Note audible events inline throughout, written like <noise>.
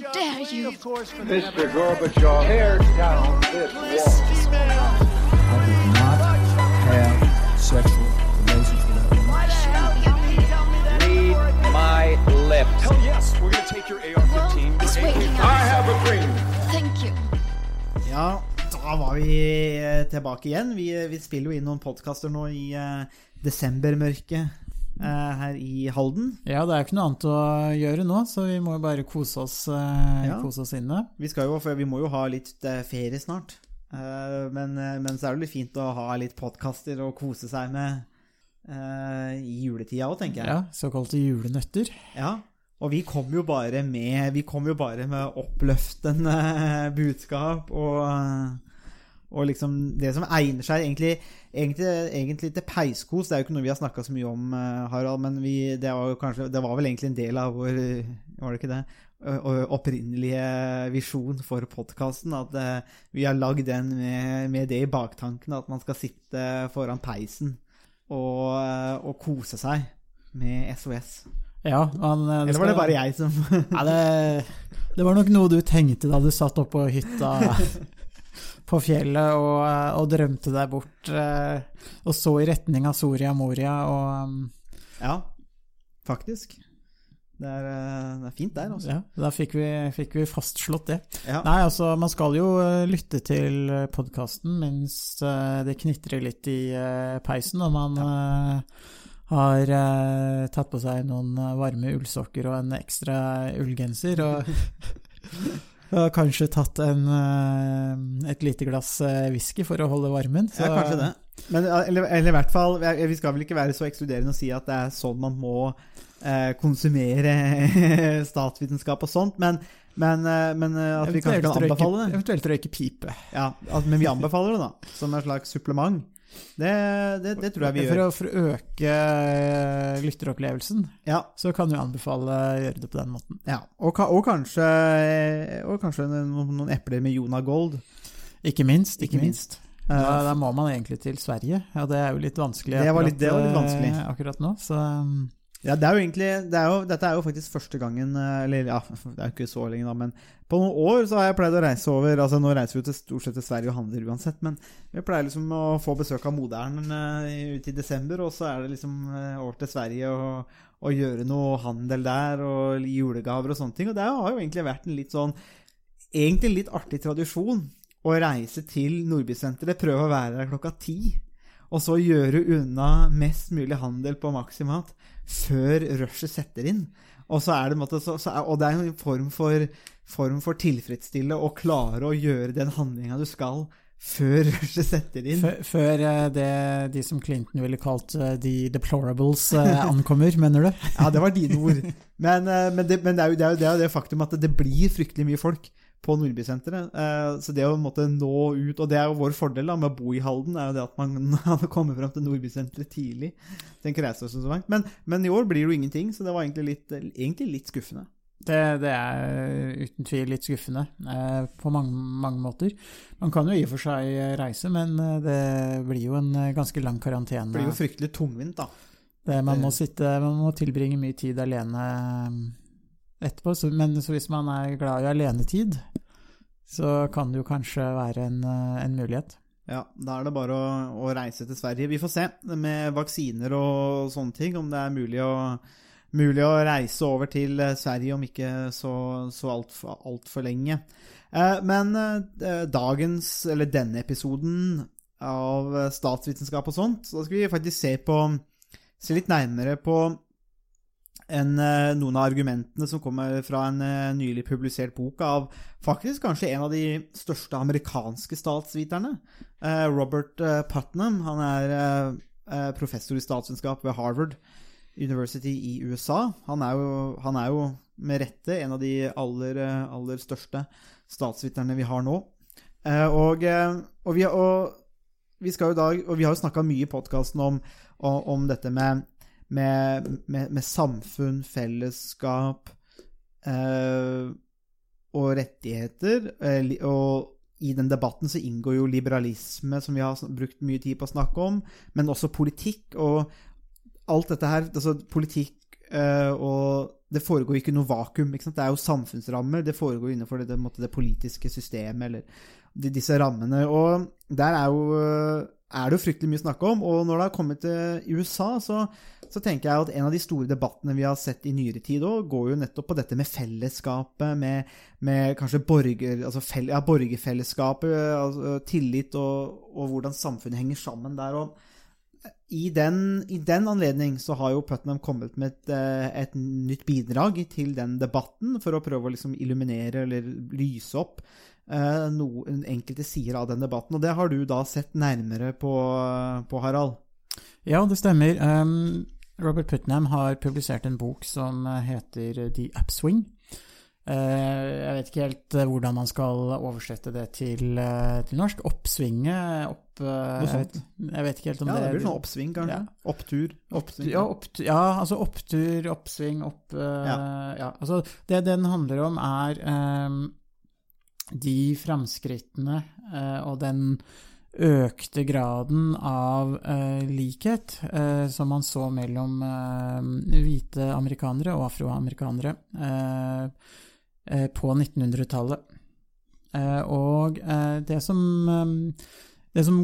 Dare you? Mr. Gorbachev, tear down this wall. I did not have sexual relations with that woman. Read my lips. Hell yes, we're gonna take your AR-15. Well, it's your waiting AK. I have a dream. Thank you. Ja, da var vi eh, tilbake igjen. Vi, vi spiller jo inn noen podkaster nå i uh, desembermørket eh, her i Halden. Ja, det er ikke noe annet å gjøre nå, så vi må jo bare kose oss, eh, Ja. kose oss inne. Vi, skal jo, vi må jo ha litt eh, ferie snart. Eh, men, eh, men så er det litt fint å ha litt podkaster å kose seg med eh, i juletida òg, tenker jeg. Ja, såkalte julenøtter. Ja, og vi kom jo bare med Vi kom jo bare med oppløftende <laughs> budskap og, og liksom det som egner seg egentlig, egentlig, egentlig til peiskos. Det er jo ikke noe vi har snakka så mye om, eh, Harald, men vi, det, var jo kanskje, det var vel egentlig en del av vår Var det ikke det? Opprinnelige visjon for podkasten. At eh, vi har lagd den med, med det i baktanken at man skal sitte foran peisen og, eh, og kose seg med SOS. Ja, eh, Eller var det bare jeg som Nei, det, det var nok noe du tenkte da du satt oppå på hytta <laughs> på fjellet og, eh, og drømte deg bort eh, og så i retning av Soria Moria og um, Ja, faktisk. Det er, eh, det er fint der, altså. Ja, da fikk vi, fikk vi fastslått det. Ja. Nei, altså, man skal jo lytte til podkasten mens det knitrer litt i peisen, og man eh, har tatt på seg noen varme ullsokker og en ekstra ullgenser, og <laughs> og kanskje tatt en, eh, et lite glass eh, whisky for å holde varmen. så- ja, kanskje det. Men, eh, eller, eller i hvert fall, vi skal vel ikke være så ekskluderende og si at det er sånn man må eh, konsumere <laughs> statsvitenskap og sånt, men, men, men at vi kanskje kan anbefale det. eventuelt røyke pipe. Ja, men vi anbefaler det, da. Som en slags supplement. Det, det, det tror jeg vi gjør. for å øke eh, lytteropplevelsen, Ja, så kan du anbefale å gjøre det på den måten. ja. Og, og kanskje, og kanskje noen, noen epler med Jona Gold. Ikke minst. Ikke, Ikke minst. minst. Da, da må man egentlig til Sverige, og det er jo litt vanskelig Det var litt- det var litt eh, vanskelig. akkurat nå. Så um, Ja, det er jo egentlig det er jo, Dette er jo faktisk første gangen eh, Eller ja, <laughs> det er jo ikke så lenge, da, men på noen år så har jeg pleid å reise over Altså Nå reiser vi til stort sett til Sverige og handler uansett, men vi pleier liksom å få besøk av moderen uh, ute i desember, og så er det liksom eh, over til Sverige og, og gjøre noe handel der, og julegaver og sånne ting. Og det har jo egentlig vært en litt sånn Egentlig litt artig tradisjon å reise til Nordbysenteret, prøve å være der klokka ti. Og så gjøre unna mest mulig handel på Maximat før rushet setter inn. Og, så er det, måte, så, så er, og det er en form for, form for tilfredsstille å klare å gjøre den handlinga du skal før <laughs> rushet setter inn. før, før eh, det de som Clinton ville kalt de the deplorables eh, <laughs> ankommer, mener du? Ja, det var dine ord. Men, eh, men, det, men det, jo, det, er jo, det er jo det faktum at det blir fryktelig mye folk på Nordbysenteret. Eh, Så det å måtte nå ut Og det er jo vår fordel da, med å bo i Halden, er jo det at man <laughs> hadde kommet fram til Nordbysenteret tidlig. Tenker jeg så, langt. Men, men i år blir det jo ingenting, så det var egentlig litt, egentlig litt skuffende. Det, det er uten tvil litt skuffende eh, på mange, mange måter. Man kan jo i og for seg reise, men eh, det blir jo en eh, ganske lang karantene. Det blir jo fryktelig tungvint, da. Det, man, må sitte, man må tilbringe mye tid alene etterpå. Så, men så hvis man er glad i alenetid, så kan det jo kanskje være en, eh, en mulighet. Ja, Da er det bare å, å reise til Sverige. Vi får se med vaksiner og sånne ting, om det er mulig å, mulig å reise over til eh, Sverige om ikke så, så altfor alt for lenge. Eh, Men eh, dagens, eller denne episoden av eh, statsvitenskap og sånt, så skal vi faktisk se på Se litt nærmere på en, eh, noen av argumentene som kommer fra en eh, nylig publisert bok av faktisk kanskje en av de største amerikanske statsviterne. Eh, Robert Putnam. Han er professor i statsvitenskap ved Harvard University i USA. Han er jo, han er jo med rette en av de aller, aller største statsviterne vi har nå. Og, og, vi, og vi skal jo da, Og vi har jo snakka mye i podkasten om, om dette med, med, med, med samfunn, fellesskap eh, og rettigheter. Eh, og i den debatten så inngår jo liberalisme, som vi har brukt mye tid på å snakke om, men også politikk. Og alt dette her, altså politikk eh, og det foregår ikke noe vakuum. Ikke? Det er jo samfunnsrammer. Det foregår innenfor det, det, det politiske systemet, eller de, disse rammene. Og der er, jo, er det jo fryktelig mye å snakke om. Og når det har kommet til USA, så, så tenker jeg at en av de store debattene vi har sett i nyere tid òg, går jo nettopp på dette med fellesskapet, med, med kanskje borger, altså fel, ja, borgerfellesskapet, altså, tillit og, og hvordan samfunnet henger sammen der. og i den, I den anledning så har jo Putnam kommet med et, eh, et, nytt bidrag til den debatten, for å prøve å liksom illuminere eller lyse opp eh, noen enkelte sider av den debatten. Og det har du da sett nærmere på, på Harald? Ja, det stemmer. Um, Robert Putnam har publisert en bok som heter The Upswing. Eh, jeg vet ikke helt eh, hvordan man skal oversette det til, eh, til norsk. Oppsvinget opp, jeg sånt. Jeg vet ikke helt om ja, det det blir sånn oppsving, kanskje. Ja. Opptur. Opptur, ja, opptur, ja, altså opptur, oppsving, opp ja. ja. altså Det den handler om, er um, de framskrittene uh, og den økte graden av eh, likhet eh, som man så mellom hvite amerikanere og afroamerikanere på 1900-tallet. Og det som, det som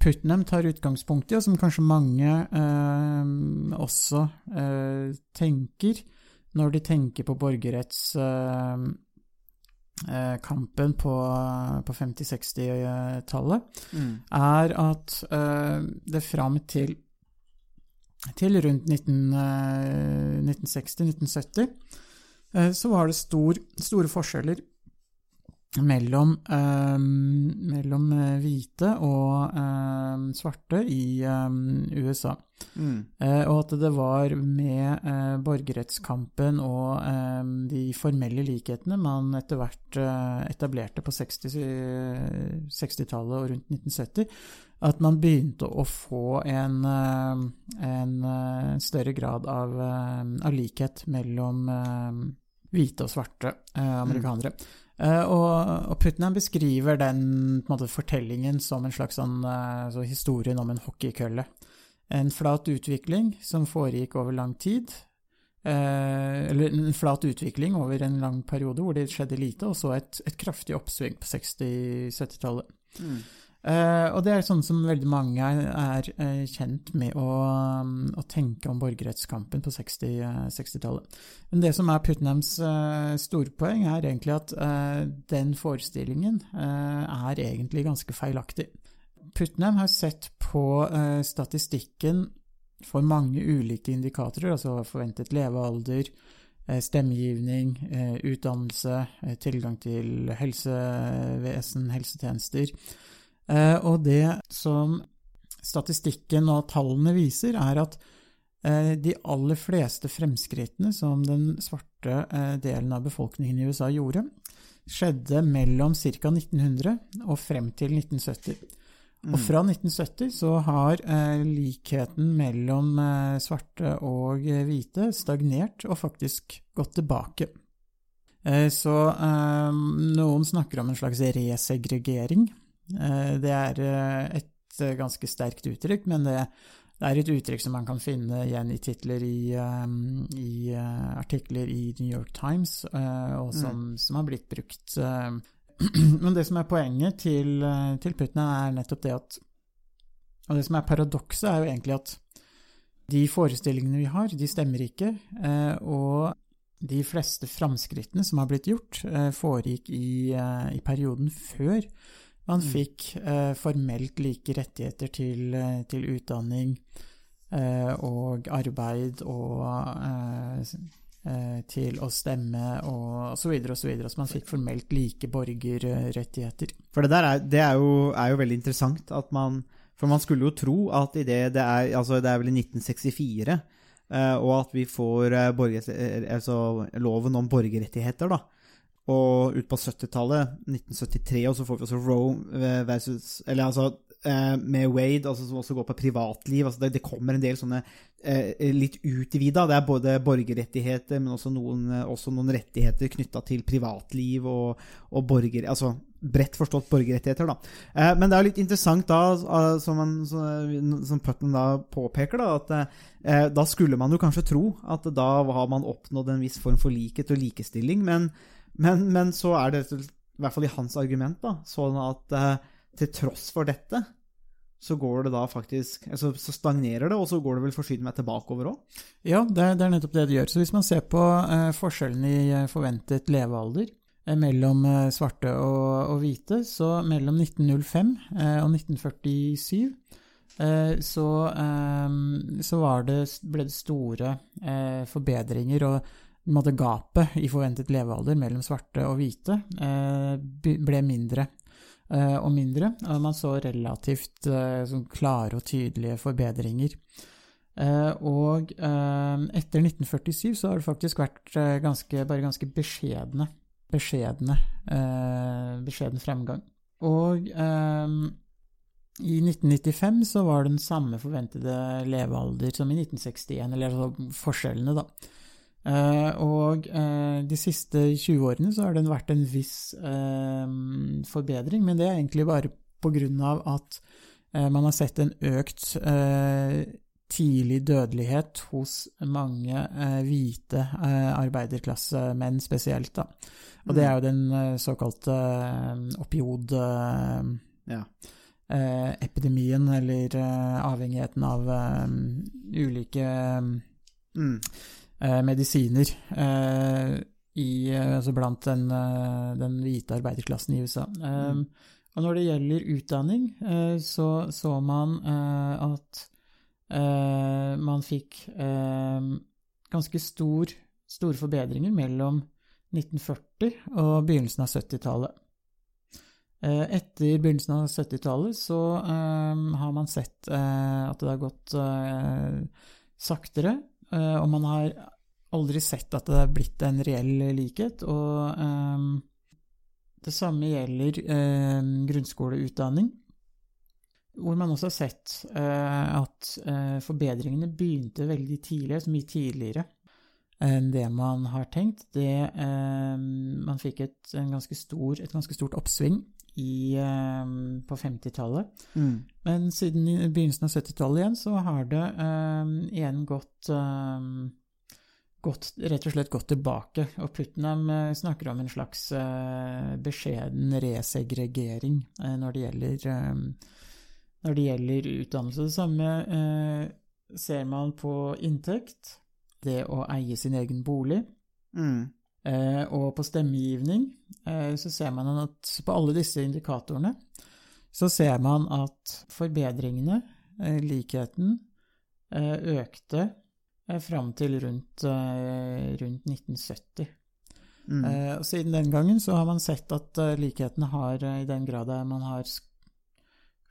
Putnam tar utgangspunkt i, og som kanskje mange også tenker når de tenker på borgerrettskampen på, på 50-60-tallet, mm. er at det fram til, til rundt 1960-1970 så var det stor, store forskjeller mellom, eh, mellom hvite og eh, svarte i eh, USA. Mm. og at det var med borgerrettskampen og de formelle likhetene man etter hvert etablerte på 60-tallet 60 og rundt 1970, at man begynte å få en, en større grad av, av likhet mellom hvite og svarte eh, amerikanere. Mm. Uh, og, Putnam beskriver den måte, fortellingen som en slags sånn, så historien om en hockeykølle. En flat utvikling som foregikk over lang tid. Uh, eller en flat utvikling over en lang periode hvor det skjedde lite, og så et, et kraftig oppsving på 60-70-tallet. Mm. Uh, og det er sånn som veldig mange er, er uh, kjent med å, um, å, tenke om borgerrettskampen på 60-tallet. Uh, Men det som er Putnams storpoeng, er egentlig at den forestillingen er egentlig ganske feilaktig. Putnam har sett på statistikken for mange ulike indikatorer, altså forventet levealder, stemmegivning, utdannelse, tilgang til helsevesen, helsetjenester Eh, og det som statistikken og tallene viser, er at eh, de aller fleste fremskrittene som den svarte eh, delen av befolkningen i USA gjorde, skjedde mellom ca. 1900 og frem til 1970. Og fra 1970 så har eh, likheten mellom eh, svarte og hvite stagnert og faktisk gått tilbake. Eh, så noen snakker om en slags resegregering Eh, det er eh, et eh, ganske sterkt uttrykk, men det, er et uttrykk som man kan finne igjen i titler i, i artikler i New York Times, og som, mm. som har blitt brukt. <clears throat> Men det som er poenget til, til Putnam, er nettopp det at Og det som er paradokset, er jo egentlig at de forestillingene vi har, de stemmer ikke. Og de fleste framskrittene som har blitt gjort, foregikk i, i perioden før man mm. fikk eh, formelt like rettigheter til, eh, til utdanning eh, og arbeid og eh, eh, til å stemme og så videre og så videre. Så man fikk formelt like borgerrettigheter. For det der er, det er, jo, er jo, veldig interessant at man For man skulle jo tro at i det det er Altså, det er vel i 1964 eh, og at vi får borger, altså, loven om borgerrettigheter, da. Og ut på 70-tallet, 1973, og så får vi også Roe versus Eller altså eh, med Wade, altså, som også går på privatliv. Altså det, det kommer en del sånne eh, litt utvida. Det er både borgerrettigheter, men også noen, også noen rettigheter knytta til privatliv og, og borger... Altså bredt forstått borgerrettigheter. Da. Eh, men det er litt interessant, da, eh, som, man, som, som da påpeker, da, at eh, da skulle man jo kanskje tro at da har man oppnådd en viss form for likhet og likestilling, men, men, men så er det, i hvert fall i hans argument, da, sånn at eh, til tross for dette, så går det da faktisk altså, Så stagnerer det, og så går det vel forsyne meg tilbake over òg? Ja, det er, det er nettopp det det gjør. Så hvis man ser på eh, forskjellen i eh, forventet levealder eh, mellom eh, svarte og, og hvite, så mellom 1905 eh, og 1947 eh, så, så det, ble det store forbedringer, og måte gapet i forventet levealder mellom svarte og hvite eh, ble mindre eh, og mindre, og man så relativt eh, sånn klare og tydelige forbedringer. Og etter 1947 så har det faktisk vært ganske, bare ganske beskjedne, beskjedne, beskjeden fremgang. Og i 1995 så var det den samme forventede levealder som i 1961, eller altså forskjellene, da. Eh, og eh, de siste 20 årene så har det vært en viss eh, forbedring, men det er egentlig bare av at man har sett en økt tidlig dødelighet hos mange hvite arbeiderklassemenn spesielt, da. Og det er jo den såkalte eh, opiod... Eh, Ja. eh, epidemien, eller avhengigheten av ulike Mm. Eh, medisiner eh, i, eh, altså blant den, den hvite arbeiderklassen i USA. Eh, Og når det gjelder utdanning, eh, så så man eh, at eh, man fikk ganske stor, store forbedringer mellom 1940 og begynnelsen av 70-tallet. Eh, Etter begynnelsen av 70-tallet så har man sett at det har gått saktere, og man har aldri sett at det er blitt en reell likhet. Og eh, det samme gjelder eh, grunnskoleutdanning, hvor man også har sett eh, at eh, forbedringene begynte veldig tidlig, så mye tidligere enn det man har tenkt. Det, eh, man fikk et, ganske stor, et ganske stort oppsving i, eh, på 50-tallet. Mm. Men siden begynnelsen av 70-tallet igjen, så har det eh, igjen gått, eh, gått Rett og slett gått tilbake. Og Putnam snakker om en slags beskjeden resegregering når det gjelder når det gjelder utdannelse. Det samme ser man på inntekt, det å eie sin egen bolig. Mm. Eh, og på stemmegivning eh, så ser man at på alle disse indikatorene så ser man at forbedringene, eh, likheten, eh, økte fram til rundt, rundt 1970. Mm. Eh, og siden den gangen så har man sett at likhetene har, i den grad man har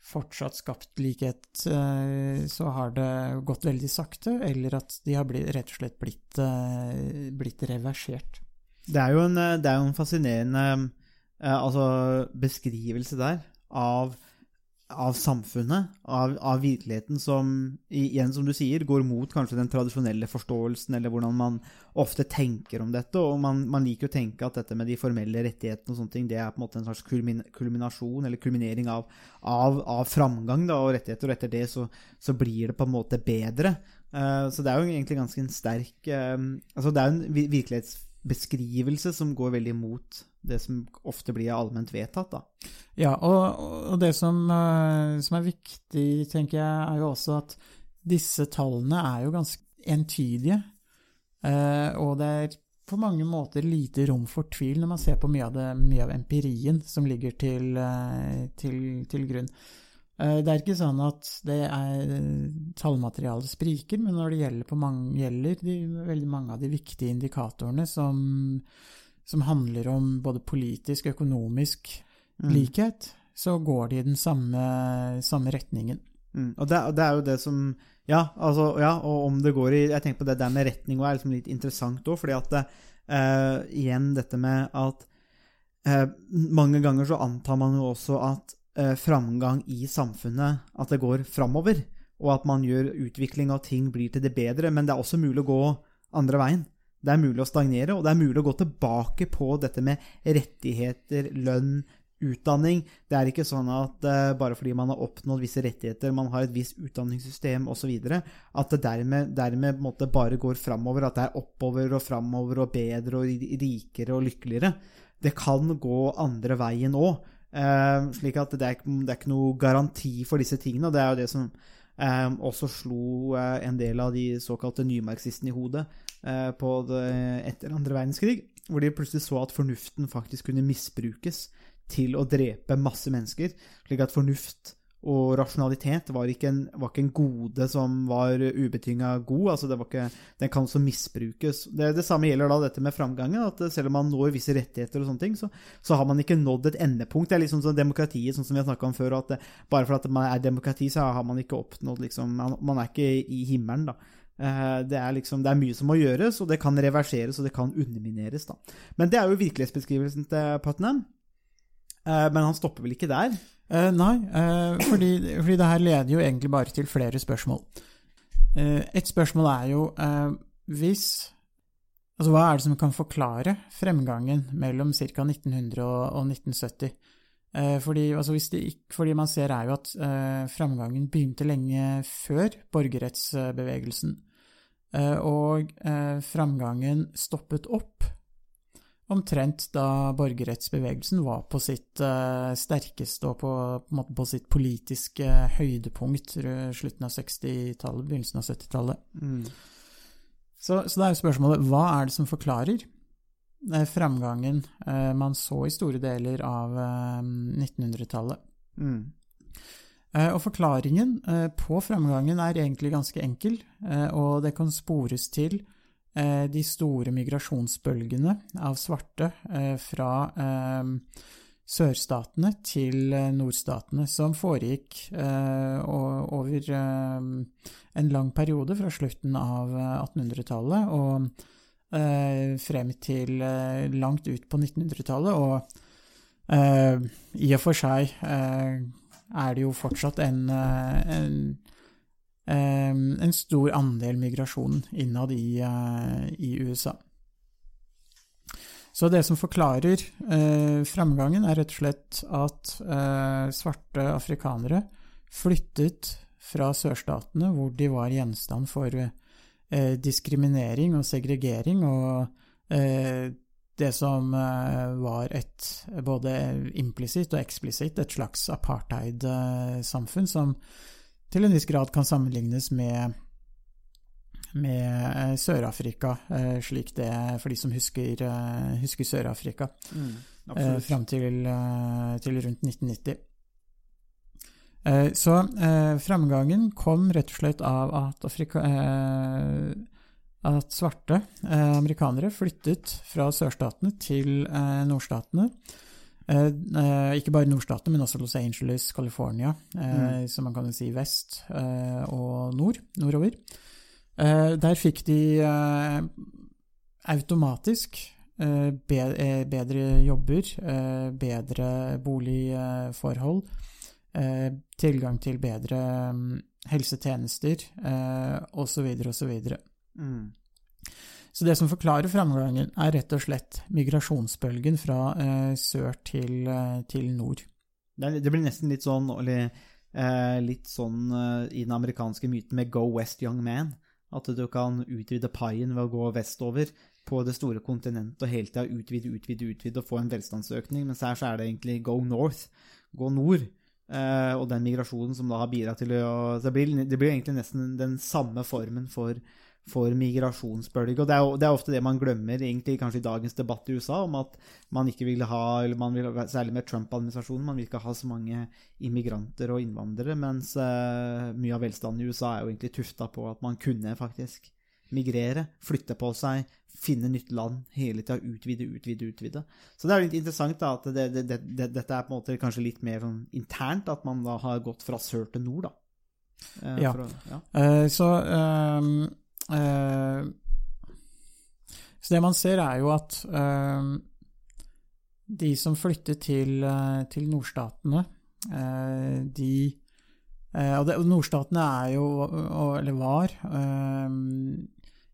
fortsatt skapt likhet, så har det gått veldig sakte, eller at de har blitt, rett og slett blitt, blitt reversert. Det er jo en, eh, er jo en fascinerende eh, altså, beskrivelse der av, av samfunnet, av, av virkeligheten som, igjen som du sier, går mot kanskje den tradisjonelle forståelsen, eller hvordan man ofte tenker om dette. Og man, man liker å tenke at dette med de formelle rettighetene og sånne ting, det er på en måte en slags kulmin, kulminasjon, eller kulminering av, av, av framgang da, og rettigheter, og etter det så, så blir det på en måte bedre. Eh, så det er jo egentlig ganske en sterk Altså det er en vi- virkelighetsbeskrivelse som går veldig imot det som ofte blir allment vedtatt, da. Ja, og, og det som, eh, som er viktig, tenker jeg, er jo også at disse tallene er jo ganske entydige. Eh, og det er på mange måter lite rom for tvil når man ser på mye av, det, mye av empirien som ligger til, eh, til, til grunn. Eh, det er ikke sånn at det er tallmaterialet spriker, men når det gjelder, på mange, gjelder de, veldig mange av de viktige indikatorene som, som handler om både politisk, og økonomisk likhet, så går de i den samme, samme retningen. Mm. Og det, og det er jo det som Ja, altså, ja, og om det går i Jeg tenker på det der med retning og er liksom litt interessant òg, fordi at det, uh, igjen dette med at uh, mange ganger så antar man jo også at eh, framgang i samfunnet At det går framover, og at man gjør utvikling av ting blir til det bedre, men det er også mulig å gå andre veien. Det er mulig å stagnere, og det er mulig å gå tilbake på dette med rettigheter, lønn, utdanning. Det er ikke sånn at eh, bare fordi man har oppnådd visse rettigheter, man har et visst utdanningssystem osv., at det dermed, dermed måte bare går framover, at det er oppover og framover og bedre og rikere og lykkeligere. Det kan gå andre veien òg. Eh, slik at det er, det er ikke noe garanti for disse tingene. og Det er jo det som eh, også slo eh, en del av de såkalte nymarxistene i hodet på det, etter andre verdenskrig. Hvor de plutselig så at fornuften faktisk kunne misbrukes til å drepe masse mennesker. Slik at fornuft og rasjonalitet var ikke en, var ikke en gode som var ubetinga god. altså ikke, Den kan også misbrukes. Det, det samme gjelder da dette med framgangen. at Selv om man når visse rettigheter, og sånne ting, så, så har man ikke nådd et endepunkt. Det er liksom sånn demokratiet, sånn som vi har snakka om før. at det, Bare for at man er demokrati, så har man ikke oppnådd liksom, man, man er ikke i himmelen. da. Eh, Det er, liksom, det er mye som må gjøres, og det kan reverseres og det kan undermineres. da. Men det er jo virkelighetsbeskrivelsen til Putnam. Eh, Men han stopper vel ikke der? Eh, nei, uh, fordi, fordi det her leder jo egentlig bare til flere spørsmål. Uh, et spørsmål er jo hvis Altså hva er det som kan forklare fremgangen mellom ca. 1900 og, og 1970? Eh, fordi, altså det fordi man ser er jo at fremgangen begynte lenge før borgerrettsbevegelsen. Og fremgangen stoppet opp omtrent da borgerrettsbevegelsen var på sitt eh, sterkeste og på, på, på sitt politiske høydepunkt rundt slutten av 60-tallet, begynnelsen av 70-tallet. Så, så det er jo spørsmålet hva er det som forklarer eh, fremgangen eh, man så i store deler av eh, 1900-tallet? Mm. Eh, Og forklaringen eh, på fremgangen er egentlig ganske enkel, eh, og det kan spores til eh, de store migrasjonsbølgene av svarte eh, fra eh, sørstatene til eh, nordstatene, som foregikk eh, over eh, en lang periode fra slutten av eh, 1800-tallet og eh, frem til eh, langt ut på 1900-tallet. Og eh, i og for seg eh, er det jo fortsatt en, eh, en, eh, en stor andel migrasjon innad i, eh, i USA. Så det som forklarer eh, framgangen, er rett og slett at eh, svarte afrikanere flyttet fra sørstatene, hvor de var gjenstand for eh, diskriminering og segregering, og eh, det som eh, var et både implisitt og eksplisitt et slags apartheid-samfunn, som til en viss grad kan sammenlignes med med eh, Sør-Afrika, eh, slik det er for de som husker, eh, husker Sør-Afrika, Mm. fram til, til rundt 1990. Eh, så eh, fremgangen kom rett og slett av at, Afrika, eh, at svarte eh, amerikanere flyttet fra sørstatene til nordstatene. Eh, eh, ikke bare nordstatene, men også Los Angeles, California, eh, som man kan si vest eh, og nord, nordover. Eh, der fikk de automatisk bedre jobber, eh, bedre boligforhold, eh, tilgang til bedre mm, helsetjenester eh, osv. osv. Mm. Så det som forklarer framgangen, er rett og slett migrasjonsbølgen fra eh, sør til, eh, til nord. Det, blir nesten litt sånn eller, eh, Litt sånn eh, i den amerikanske myten med 'Go West, young man'. At du kan utvide paien ved å gå vestover på det store kontinentet og hele tida utvide, utvide, utvide og få en velstandsøkning. Mens her så er det egentlig 'go north', gå nord. Eh, og den migrasjonen som da har bidratt til å det blir, det blir egentlig nesten den samme formen for, for migrasjonsbølge. Og det er, det er ofte det man glemmer, egentlig kanskje i dagens debatt i USA, om at man ikke vil ha, eller man vil, særlig med Trump-administrasjonen, man vil ikke ha så mange immigranter og innvandrere, mens uh, mye av velstanden i USA er jo egentlig tufta på at man kunne faktisk migrere, flytte på seg, finne nytt land, hele tida utvide, utvide, utvide. Så det er jo litt interessant da, at det, det, det, det, dette er på en måte kanskje litt mer sånn internt, at man da har gått fra sør til nord, da. Uh, Ja. å- ja. Uh, så eh, Så det man ser, er jo at ehm, de som flyttet til, eh, til nordstatene, eh, de eh, Og, og nordstatene er jo, eller var,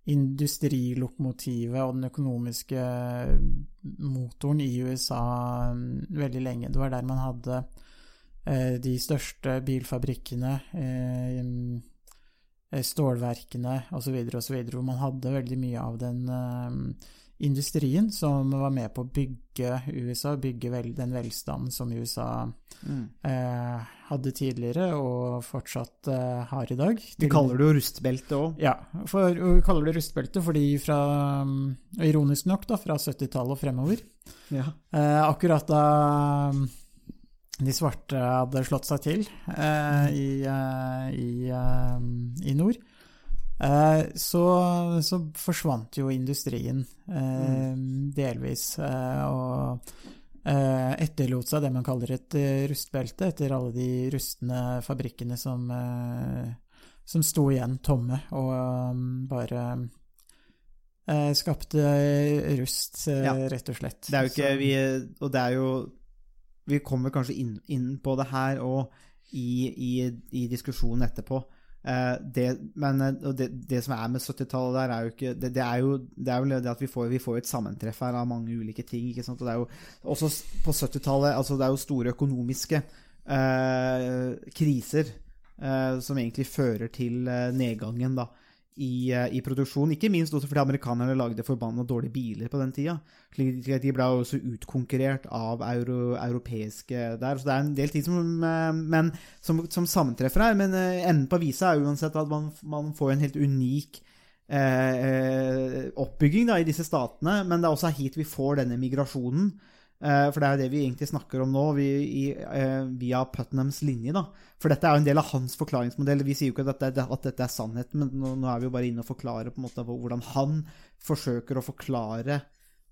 industrilokomotivet og den økonomiske motoren i USA veldig lenge. Det var der man hadde eh, de største bilfabrikkene, eh, eh, stålverkene osv., osv., hvor man hadde veldig mye av den eh, industrien som var med på å bygge USA, bygge vel, den velstanden som USA Mm. eh, hadde tidligere, og fortsatt eh, har i dag. Vi kaller det jo rustbelte òg. Ja, for, og vi kaller det rustbelte fordi fra, ironisk nok, da, fra 70-tallet og fremover, Ja. eh, akkurat da de svarte hadde slått seg til eh, i, eh, i, eh, i nord, eh, så, så forsvant jo industrien eh, delvis, eh, og eh, etterlot seg det man kaller et rustbelte, etter alle de rustne fabrikkene som, som sto igjen tomme, og um, bare eh, skapte rust, Ja. rett og slett. Det er jo ikke vi, Og det er jo Vi kommer kanskje inn, inn på det her og i, i, i diskusjonen etterpå. Eh, det, men eh, det, det som er med 70-tallet der, er jo ikke Det, det er jo det er vel det at vi får, vi får et sammentreff her av mange ulike ting. ikke sant? Og det er jo også på 70-tallet altså Det er jo store økonomiske eh, kriser eh, som egentlig fører til nedgangen da i, eh, i produksjon. Ikke minst også fordi amerikanerne lagde forbanna dårlige biler på den tida. Slik at de ble også utkonkurrert av euro, europeiske der. Så det er en del ting som, eh, men, som, som sammentreffer her. Men eh, enden på visa er uansett at man, man får en helt unik eh, oppbygging da, i disse statene. Men det er også hit vi får denne migrasjonen. Eh, for det er jo det vi egentlig snakker om nå, vi, i, eh, via Putnams linje. da. For dette er jo en del av hans forklaringsmodell. Vi sier jo ikke at dette, at dette er sannheten, men nå, nå er vi jo bare inne og forklarer på en måte hvordan han forsøker å forklare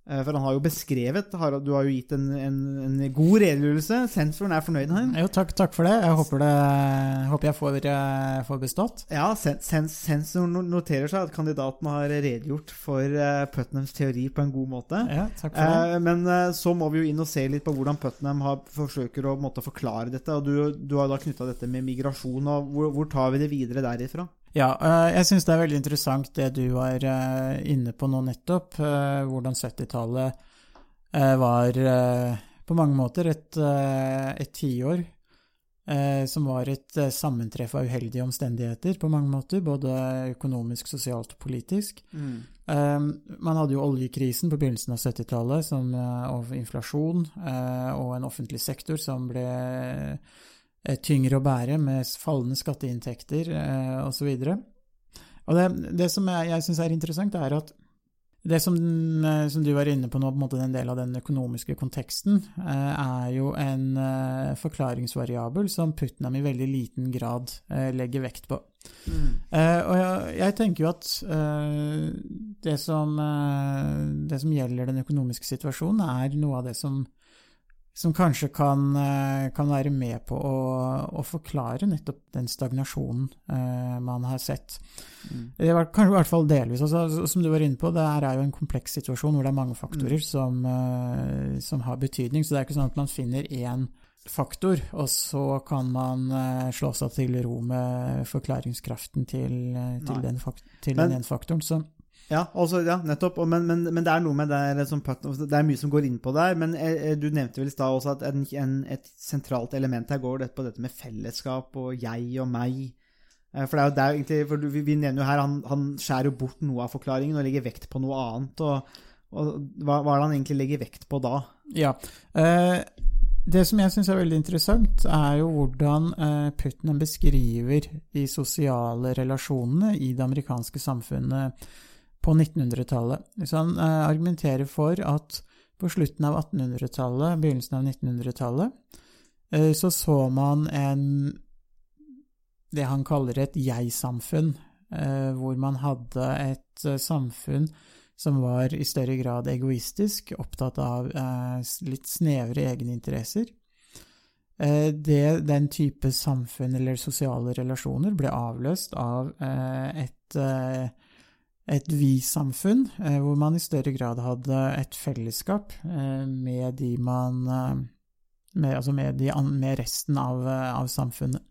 For han har jo beskrevet Harald, Du har jo gitt en, en, en god redegjørelse. Sensoren er fornøyd her. Jo, takk, takk for det. Jeg håper, det, håper jeg får, eh, får bestått. Ja, sen, sen, sensoren noterer seg at kandidaten har redegjort for eh, Putnams teori på en god måte. Ja, takk for det. Eh, men eh, så må vi jo inn og se litt på hvordan Putnam har, forsøker å måte, forklare dette. og Du, du har da knytta dette med migrasjon. og hvor, hvor tar vi det videre derifra? Ja, eh, jeg syns det er veldig interessant det du var eh, inne på nå nettopp. eh, Hvordan 70-tallet eh, var på mange måter et, et tiår som var et sammentreff av uheldige omstendigheter på mange måter. Både økonomisk, sosialt og politisk. Mm. Man hadde jo oljekrisen på begynnelsen av 70-tallet, eh, og inflasjon, og en offentlig sektor som ble tyngre å bære med fallende skatteinntekter eh, osv. Og det, det som jeg, jeg syns er interessant, er at det som, eh, som du var inne på nå, på en måte den del av den økonomiske konteksten, eh, er jo en eh, forklaringsvariabel som Putnam i veldig liten grad eh, legger vekt på. Eh, og jeg, jeg tenker jo at eh, det, som, eh, det som gjelder den økonomiske situasjonen, er noe av det som, som kanskje kan, eh, kan være med på å, å forklare nettopp den stagnasjonen uh, man har sett. Det var kanskje i hvert fall delvis. Altså, som du var inne på, det her er jo en kompleks situasjon hvor det er mange faktorer som, uh, som har betydning. Så det er ikke sånn at man finner én faktor, og så kan man uh, slå seg til ro med forklaringskraften til, til den, fakt til den ene faktoren. Så Ja, også, ja nettopp. Men, men, men det er noe med det som Det er mye som går inn på der. Men eh, du nevnte vel i stad også at en, en, et sentralt element her går på dette med fellesskap og jeg og meg. Eh, For det er jo egentlig for vi nevner jo her han, han skjærer jo bort noe av forklaringen og legger vekt på noe annet. Og, og hva, hva er det han egentlig legger vekt på da? Ja. Eh, det som jeg syns er veldig interessant, er jo hvordan eh, Putnam beskriver de sosiale relasjonene i det amerikanske samfunnet på 1900-tallet. Så han eh, argumenterer for at på slutten av 1800-tallet, begynnelsen av 1900-tallet, eh, så så man en det han kaller et jeg-samfunn, eh, hvor man hadde et samfunn som var i større grad egoistisk, opptatt av litt snevre egeninteresser. Det, den type samfunn eller sosiale relasjoner ble avløst av et, et vi-samfunn, eh, hvor man i større grad hadde et fellesskap eh, med de man eh, med, altså med, de, med resten av, av samfunnet.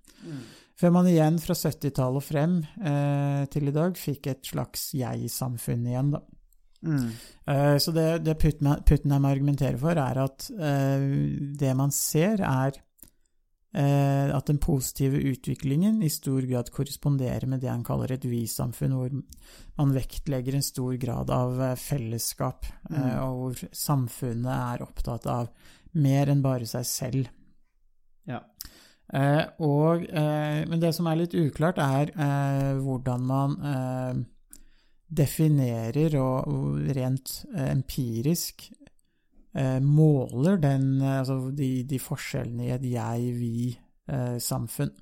Før man igjen fra 70-tallet og frem eh, til i dag fikk et slags jeg-samfunn igjen, da. Mm. Eh, Så det, det Putnam, Putnam argumenterer for, er at eh, det man ser, er at den positive utviklingen i stor grad korresponderer med det han kaller et vi-samfunn, hvor man vektlegger en stor grad av eh, fellesskap, eh, Mm. og hvor samfunnet er opptatt av mer enn bare seg selv. Ja. Eh, og, eh, men det som er litt uklart, er eh, hvordan man eh, definerer og, rent eh, empirisk eh, måler den, eh, altså de, de forskjellene i et jeg-vi-samfunn.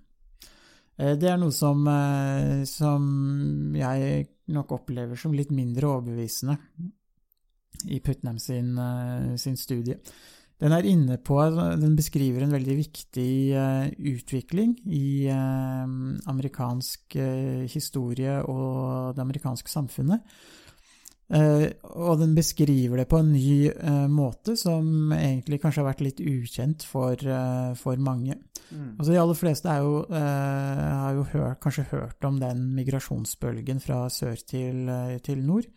Eh, det er noe som, eh, som jeg nok opplever som litt mindre overbevisende i Putnam sin, eh, sin studie. Den på, den beskriver en veldig viktig eh, utvikling i eh, amerikansk eh, historie og det amerikanske samfunnet. Eh, og den beskriver det på en ny eh, måte som egentlig kanskje har vært litt ukjent for, eh, for mange. Mm. Altså De aller fleste jo, har jo hørt, kanskje hørt om den migrasjonsbølgen fra sør til, til nord.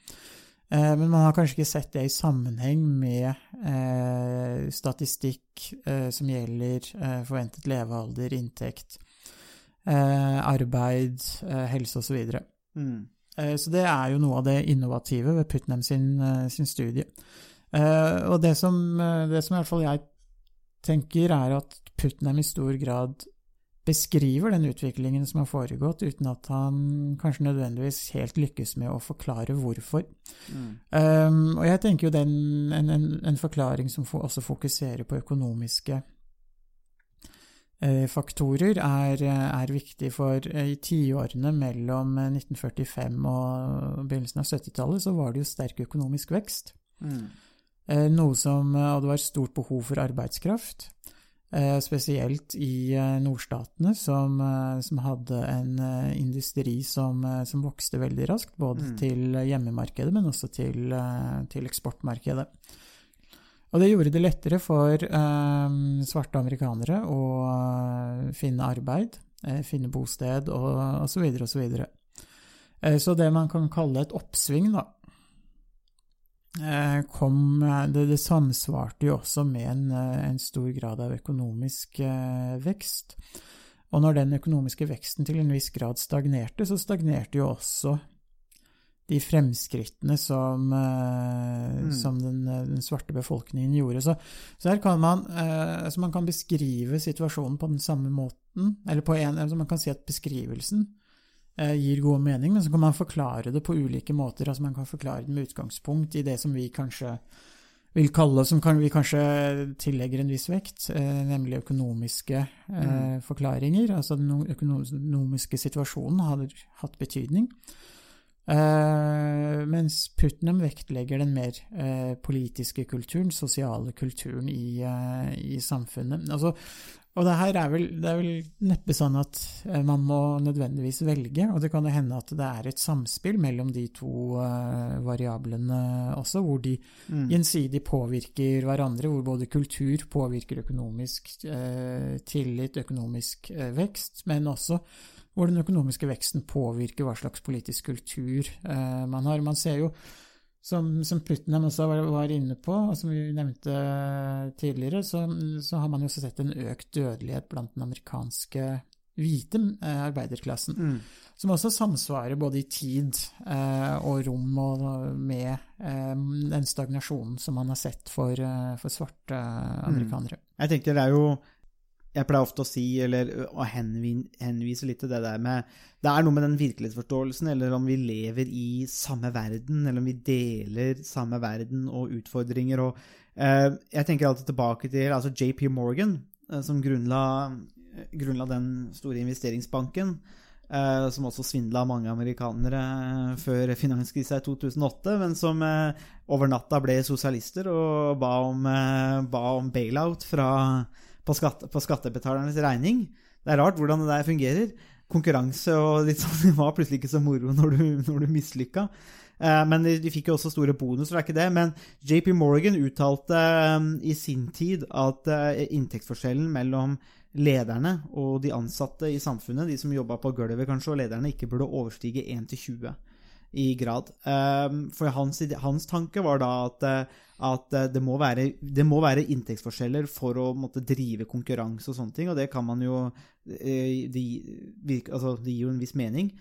Men man har kanskje ikke sett det i sammenheng med eh, statistikk eh, som gjelder eh, forventet levealder, inntekt, arbeid, helse osv. Mm. Eh, så det er jo noe av det innovative ved Putnam sin, eh, sin studie. Eh, Og det som, det som i hvert fall jeg tenker, er at Putnam i stor grad beskriver den utviklingen som har foregått, uten at han kanskje nødvendigvis helt lykkes med å forklare hvorfor. Mm. Um, og jeg tenker jo den, en, en, en forklaring som også fokuserer på økonomiske faktorer, er, er viktig for eh, i tiårene mellom eh, 1945 og begynnelsen av 70-tallet så var det jo sterk økonomisk vekst. Mm. Eh, noe som, eh, og det var stort behov for arbeidskraft. Eh, spesielt i eh, nordstatene, som, eh, som hadde en eh, industri som, eh, som vokste veldig raskt, både Mm. til hjemmemarkedet, men også til, eh, til eksportmarkedet. Og det gjorde det lettere for eh, svarte amerikanere å eh, finne arbeid, eh, finne bosted og osv. osv. Så, videre. Eh, så det man kan kalle et oppsving, da, eh, kom det, det samsvarte jo også med en, eh, en stor grad av økonomisk eh, vekst. Og når den økonomiske veksten til en viss grad stagnerte, så stagnerte jo også de fremskrittene som, eh, Mm. som den, den svarte befolkningen gjorde. Så, så her kan man, eh, altså man kan beskrive situasjonen på den samme måten, eller på en, altså man kan si at beskrivelsen eh, gir god mening, men så kan man forklare det på ulike måter. altså Man kan forklare det med utgangspunkt i det som vi kanskje vil kalle, som kan, vi kanskje tillegger en viss vekt, eh, nemlig økonomiske eh, forklaringer. Altså den økonomiske situasjonen har hatt betydning. Eh, mens Putnam vektlegger den mer eh, politiske kulturen, sosiale kulturen i, eh, i samfunnet. Altså, og det her er vel, det er vel neppe sånn at man må nødvendigvis velge, og det kan jo hende at det er et samspill mellom de to variablene også, hvor de Mm. gjensidig påvirker hverandre, hvor både kultur påvirker økonomisk eh, tillit, økonomisk eh, vekst, men også hvor den økonomiske veksten påvirker hva slags politisk kultur eh, man har. Man ser jo, som, som Putnam også var, var inne på, og som vi nevnte tidligere, så, så har man jo også sett en økt dødelighet blant den amerikanske hvite eh, arbeiderklassen, Mm. som også samsvarer både i tid eh, og rom og med eh, den stagnasjonen som man har sett for, eh, for svarte amerikanere. Jeg tenker det er jo Jeg pleier ofte å si, eller å henvise litt til det der med Det er noe med den virkelighetsforståelsen, eller om vi lever i samme verden, eller om vi deler samme verden og utfordringer. Og, eh, jeg tenker alltid tilbake til altså JP Morgan, eh, som grunnla, grunnla den store investeringsbanken. Eh, som også svindla mange amerikanere før finanskrisa i 2008, men som over natta ble sosialister og ba om, ba om bailout fra, på, skatte, på skattebetalernes regning. Det er rart hvordan det der fungerer. Konkurranse og litt sånn <laughs> var plutselig ikke så moro når du, når du mislykka. Eh, Men de, de fikk jo også store bonuser, det er ikke det. Men JP Morgan uttalte eh, i sin tid at eh, inntektsforskjellen mellom lederne og de ansatte i samfunnet, de som jobba på gulvet kanskje, og lederne, ikke burde overstige 1 til 20. i grad. Um, for hans, hans tanke var da at, eh, at eh, det, må være, det må være inntektsforskjeller for å måtte drive konkurranse og sånne ting, og det kan man jo eh, det, virke- altså, de gir jo en viss mening.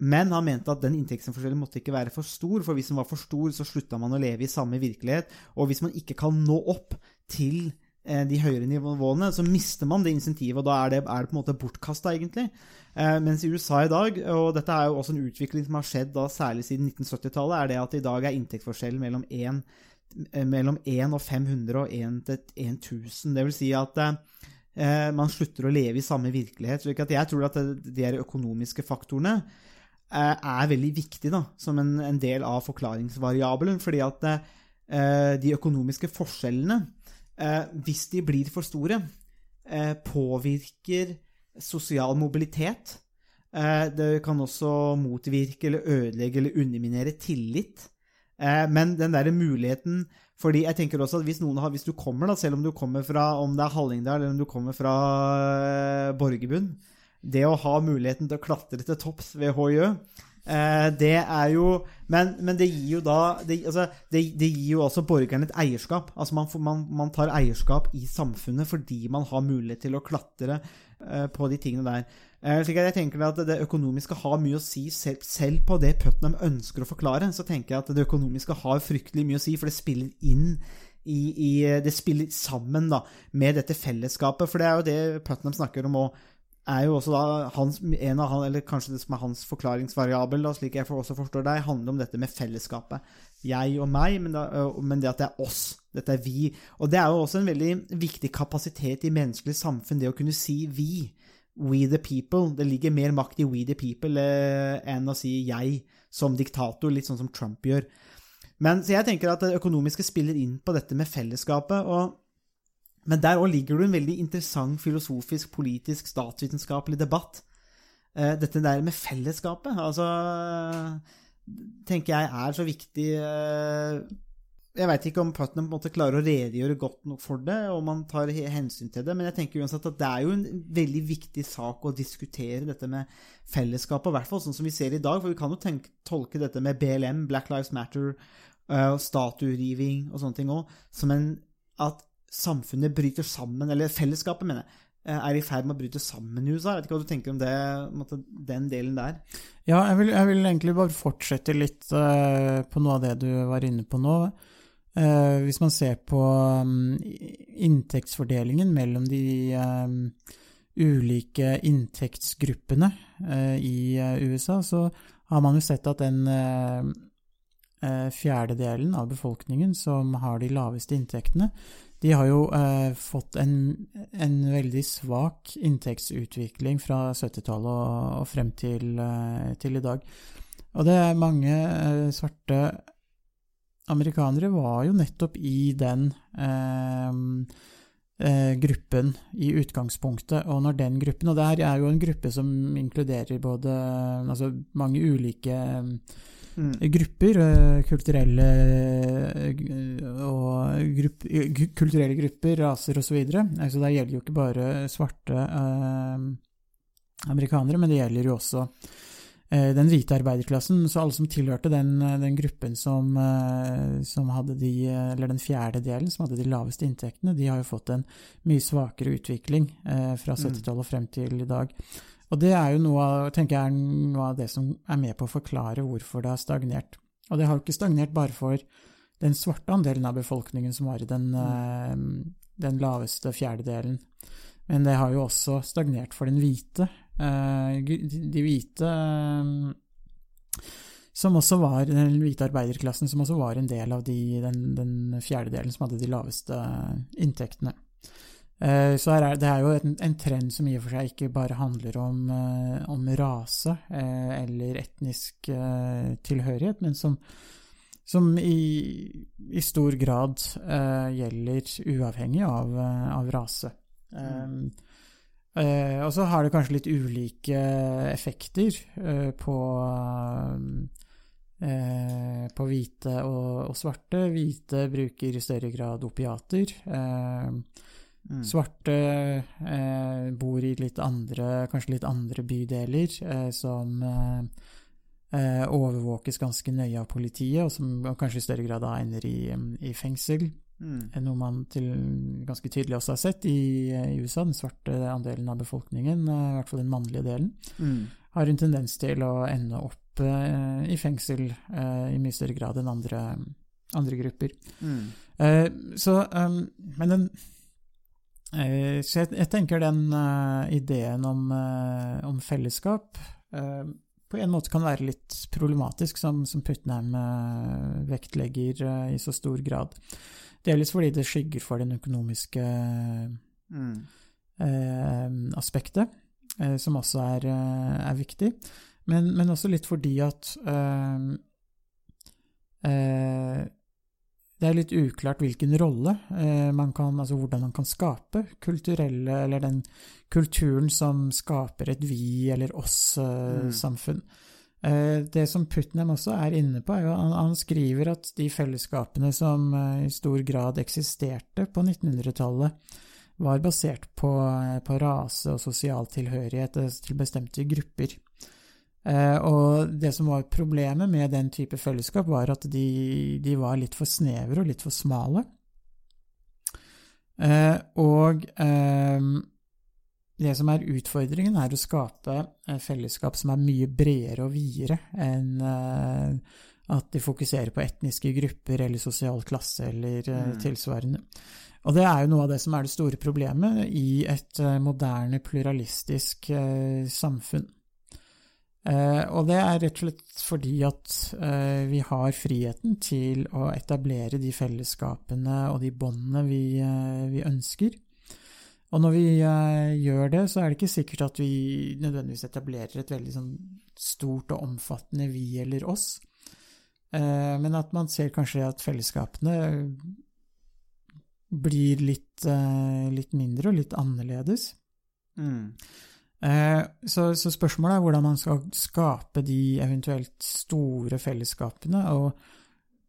Men han mente at den inntektsforskjellen måtte ikke være for stor, for hvis den var for stor, så slutta man å leve i samme virkelighet. Og hvis man ikke kan nå opp til de høyere nivåene, så mister man det insentivet, og da er det, er det på en måte bortkasta, egentlig. Eh, mens i USA i dag, og dette er jo også en utvikling som har skjedd da særlig siden 1970-tallet, er det at i dag er inntektsforskjellen mellom 1, eh, mellom 1 og 500 og 1 til 1000. Det vil si at eh, eh, man slutter å leve i samme virkelighet. Så jeg tror at de økonomiske faktorene eh, er veldig viktige da, som en, en del av forklaringsvariabelen. Fordi at eh, de økonomiske forskjellene, eh, hvis de blir for store, eh, påvirker sosial mobilitet. Eh, det kan også motvirke eller ødelegge eller underminere tillit. Eh, men den der muligheten fordi jeg tenker også at hvis, har, hvis du kommer, da, selv om du kommer fra om det er Hallingdal eller om du kommer fra eh, Borgerbunn, det å ha muligheten til å klatre til topps ved HJ, eh, det er jo Men, men det gir jo da det, altså, det, det gir jo også borgerne et eierskap. Altså man, man, man tar eierskap i samfunnet fordi man har mulighet til å klatre uh, på de tingene der. Uh, slik at jeg tenker at Det økonomiske har mye å si, selv, selv på det Putnam ønsker å forklare. Så tenker jeg at det økonomiske har fryktelig mye å si, for det spiller inn i, i Det spiller sammen da, med dette fellesskapet. For det er jo det Putnam snakker om òg. Er jo også da hans, en av han, eller kanskje det som er hans forklaringsvariabel, da, slik jeg også forstår deg, handler om dette med fellesskapet. Jeg og meg, men, da, men det at det er oss. Dette er vi. Og det er jo også en veldig viktig kapasitet i menneskelig samfunn, det å kunne si vi. We the people. Det ligger mer makt i we the people enn å si jeg som diktator, litt sånn som Trump gjør. Men så jeg tenker at det økonomiske spiller inn på dette med fellesskapet. og men der òg ligger det en veldig interessant filosofisk, politisk, statsvitenskapelig debatt. Eh, Dette der med fellesskapet, altså tenker jeg er så viktig eh, Jeg veit ikke om Putnam på en måte klarer å redegjøre godt nok for det, og man tar hensyn til det, men jeg tenker uansett at det er jo en veldig viktig sak å diskutere dette med fellesskapet, i hvert fall sånn som vi ser i dag, for vi kan jo tenke, tolke dette med BLM, Black Lives Matter, eh, statueriving og sånne ting òg, som en at samfunnet bryter sammen, eller fellesskapet, mener jeg, eh, er i ferd med å bryte sammen i USA. Jeg vet ikke hva du tenker om det, den delen der. Ja, jeg vil, jeg vil egentlig bare fortsette litt uh, på noe av det du var inne på nå. Uh, hvis man ser på um, inntektsfordelingen mellom de um, ulike inntektsgruppene uh, i USA, så har man jo sett at den fjerdedelen av befolkningen som har de laveste inntektene, de har jo eh, fått en, en veldig svak inntektsutvikling fra 70-tallet og, og frem til, eh, til i dag. Og det er mange eh, svarte amerikanere var jo nettopp i den eh, eh, gruppen i utgangspunktet, og når den gruppen Og det her er jo en gruppe som inkluderer både altså mange ulike Mm. grupper, eh, kulturelle eh, og grupp, kulturelle grupper, raser osv. Så, videre. det gjelder jo ikke bare svarte eh, amerikanere, men det gjelder jo også eh, den hvite arbeiderklassen. Så alle som tilhørte den, den gruppen som, eh, som hadde de, eller den fjerde delen, som hadde de laveste inntektene, de har jo fått en mye svakere utvikling eh, fra 70-tallet og frem til i dag. Og det er jo noe av, tenker jeg noe av det som er med på å forklare hvorfor det har stagnert. Og det har jo ikke stagnert bare for den svarte andelen av befolkningen som var i den, eh, den laveste fjerdedelen, men det har jo også stagnert for den hvite. Eh, de de hvite eh, som også var den hvite arbeiderklassen, som også var en del av de, den, den fjerdedelen som hadde de laveste inntektene. Eh, Så er, det er jo en, en trend som i og for seg ikke bare handler om, eh, om rase eh, eller etnisk tilhørighet, men som, som i, i stor grad gjelder uavhengig av, av rase. Eh, og så har det kanskje litt ulike effekter på eh, på hvite og, og svarte. Hvite bruker i større grad opiater. Eh, Mm. Svarte eh, bor i litt andre, kanskje litt andre bydeler, eh, som, eh, eh, overvåkes ganske nøye av politiet, og som kanskje i større grad da ender i, i fengsel. Mm. Noe man til, ganske tydelig også har sett i, i USA. Den svarte andelen av befolkningen, eh, i hvert fall den mannlige delen, Mm. har en tendens til å ende opp eh, i fengsel eh, i mye større grad enn andre, andre grupper. Mm. Eh, så, um, men den eh, Så jeg, jeg tenker den uh, ideen om, uh, om fellesskap uh, på en måte kan være litt problematisk, som, som Putnam eh, vektlegger eh, i så stor grad. Delvis fordi det skygger for den økonomiske Mm. eh, aspektet, eh, som også er, eh, er viktig. Men, men også litt fordi at eh, eh, det er litt uklart hvilken rolle eh, man kan, altså hvordan man kan skape kulturelle, eller den kulturen som skaper et vi- eller oss-samfunn. Mm. det som Putnam også er inne på, er jo han, skriver at de fellesskapene som eh, i stor grad eksisterte på 1900-tallet, var basert på, eh, på rase og sosial tilhørighet eh, til bestemte grupper. Eh, og det som var problemet med den type fellesskap, var at de, de var litt for snevre og litt for smale. Eh, og eh, det som er utfordringen, er å skape fellesskap som er mye bredere og videre enn at de fokuserer på etniske grupper eller sosial klasse eller Mm. tilsvarende. Og det er jo noe av det som er det store problemet i et moderne, pluralistisk samfunn. Eh, og det er rett og slett fordi at eh, vi har friheten til å etablere de fellesskapene og de båndene vi, eh, vi ønsker. Og når vi gjør det, så er det ikke sikkert at vi nødvendigvis etablerer et veldig sånn stort og omfattende vi eller oss, men at man ser kanskje at fellesskapene blir litt, litt mindre og litt annerledes. Mm. Eh, Så, så spørsmålet er hvordan man skal skape de eventuelt store fellesskapene, og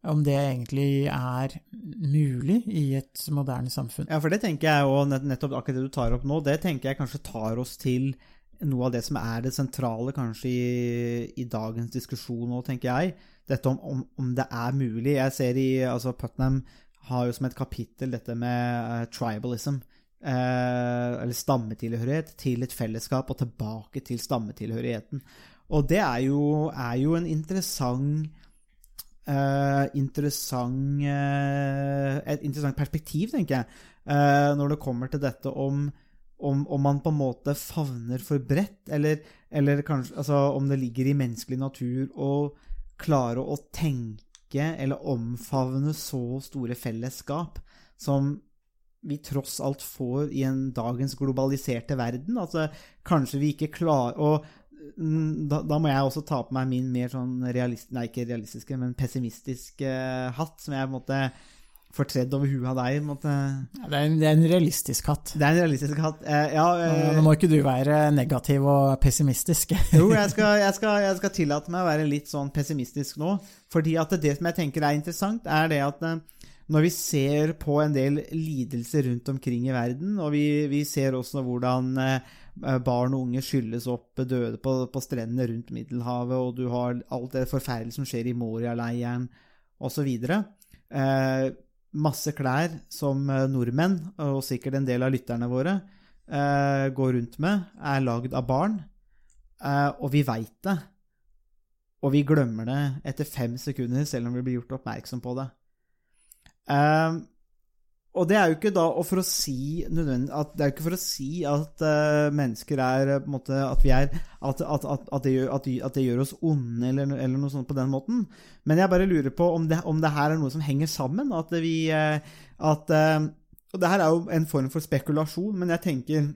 om det egentlig er mulig i et moderne samfunn. Ja, for det tenker jeg jo nettopp akkurat det du tar opp nå, det tenker jeg kanskje tar oss til noe av det som er det sentrale kanskje i, i dagens diskusjon nå, tenker jeg. Dette om, om, om det er mulig. Jeg ser i altså Putnam har jo som et kapittel dette med eh, tribalism. Eh, eller stammetilhørighet til et fellesskap og tilbake til stammetilhørigheten. Og det er jo, er jo en interessant Uh, interessant uh, Et interessant perspektiv, tenker jeg, uh, når det kommer til dette om, om, om man på en måte favner for bredt, eller, eller kanskje altså, om det ligger i menneskelig natur å klare å tenke eller omfavne så store fellesskap som vi tross alt får i en dagens globaliserte verden. Altså, kanskje vi ikke klarer Og mm, da, da må jeg også ta på meg min mer sånn realist, Nei, ikke realistiske, men pessimistiske hatt, som jeg på en måte får tredd over huet av deg. Ja, Det er, en, det er en realistisk hatt. Det er en realistisk hatt. Eh, ja, eh, Nå må ikke du være negativ og pessimistisk. <laughs> Jo, jeg skal, <laughs> jeg, skal, jeg skal tillate meg å være litt sånn pessimistisk nå. Fordi at det som jeg tenker er interessant, er det at eh, når vi ser på en del lidelser rundt omkring i verden, og vi, vi ser også hvordan eh, barn og unge skylles opp døde på, på strendene rundt Middelhavet, og du har alt det forferdelige som skjer i Moria-leiren osv. Eh, masse klær som eh, nordmenn, og sikkert en del av lytterne våre, eh, går rundt med, er lagd av barn. Og vi veit det. Og vi glemmer det etter fem sekunder, selv om vi blir gjort oppmerksom på det. Eh, og det er jo ikke da for å si at Det er jo ikke for å si at uh, mennesker er på en måte At vi er At, at, at, det, gjør, de- gjør oss onde, eller, eller noe sånt på den måten. Men jeg bare lurer på om det, om det her er noe som henger sammen. At vi uh, At uh, Og det her er jo en form for spekulasjon, men jeg tenker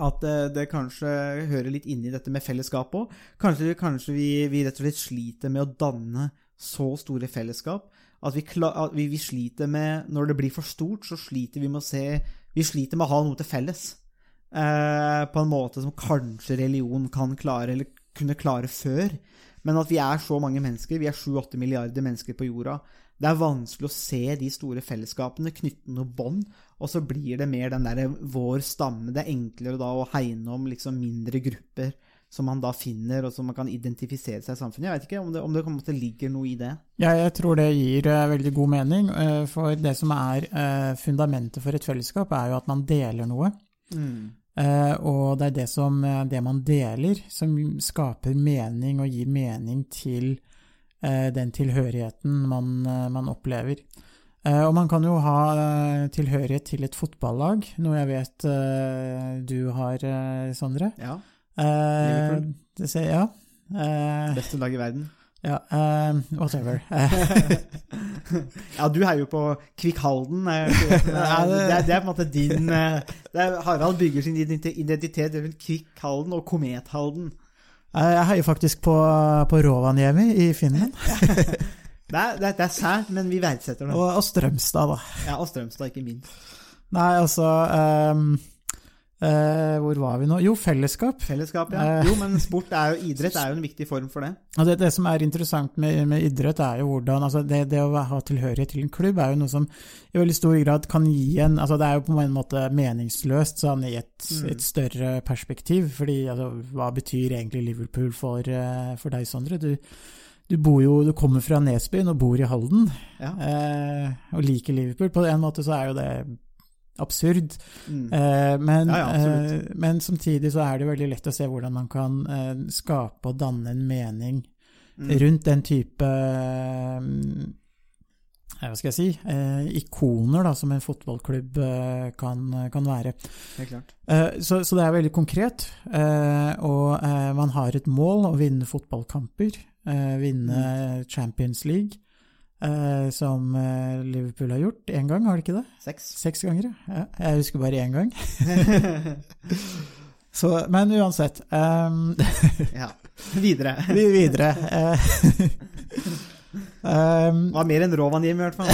at eh, det kanskje hører litt inn i dette med fellesskap òg. Kanskje, kanskje vi, vi rett og slett sliter med å danne så store fellesskap at, vi, at vi, vi sliter med Når det blir for stort, så sliter vi med å se Vi sliter med å ha noe til felles. Eh, på en måte som kanskje religion kan klare, eller kunne klare før. Men at vi er så mange mennesker, vi er 7-8 milliarder mennesker på jorda. Det er vanskelig å se de store fellesskapene, knytte noe bånd, og så blir det mer den derre vår stamme. Det er enklere da å hegne om liksom mindre grupper som man da finner, og som man kan identifisere seg i samfunnet. Jeg vet ikke om det, om det på en måte ligger noe i det. Ja, jeg tror det gir uh, veldig god mening. Uh, for det som er uh, fundamentet for et fellesskap, er jo at man deler noe. Eh, og det er det, som, det man deler, som skaper mening og gir mening til den tilhørigheten man, man opplever. Og man kan jo ha tilhørighet til et fotballag, noe jeg vet du har, Sondre. Ja. Eh, det ser, ja. Eh, Beste lag i verden. ja eh, whatever. <laughs> Ja, du heier jo på Kvikk Halden. eh, <laughs> Det er, det er, på en måte din eh, er, Harald bygger sin identitet rundt Kvikk Halden og Komet Halden. Jeg heier faktisk på, på Rovaniemi i Finland. <laughs> Det er, det er, sært, men vi verdsetter det. Og, og Strømstad, da. Ja, og Strømstad, ikke minst. Nei, altså ehm, eh, Hvor var vi nå? Jo, fellesskap. Fellesskap, ja. Eh. Jo, men sport er jo <laughs> idrett er jo en viktig form for det. Og det, det som er interessant med, med idrett, er jo hvordan altså det, det å ha tilhørighet til en klubb er jo noe som i veldig stor grad kan gi en altså Det er jo på en måte meningsløst sånn i et, Mm. et større perspektiv. fordi altså, hva betyr egentlig Liverpool for, eh, for deg, Sondre? Du, du, bor jo, du kommer fra Nesbyen og bor i Halden, Ja. eh, og liker Liverpool. På en måte så er jo det absurd. Mm. Eh, men, Ja, ja, eh, men samtidig så er det veldig lett å se hvordan man kan eh, skape og danne en mening Mm. rundt den type eh, hva skal jeg si eh, ikoner da, som en fotballklubb eh, kan, kan være. Eh, så, så det er veldig konkret. eh, og man har et mål å vinne fotballkamper. vinne Champions League, som eh, Liverpool har gjort én gang, har de ikke det? Seks. Seks ganger, ja. Jeg husker bare én gang. <laughs> Så, men uansett. um, <laughs> ja. Videre. <laughs> vi videre. Eh, Det var mer enn Rovaniemi, i hvert fall.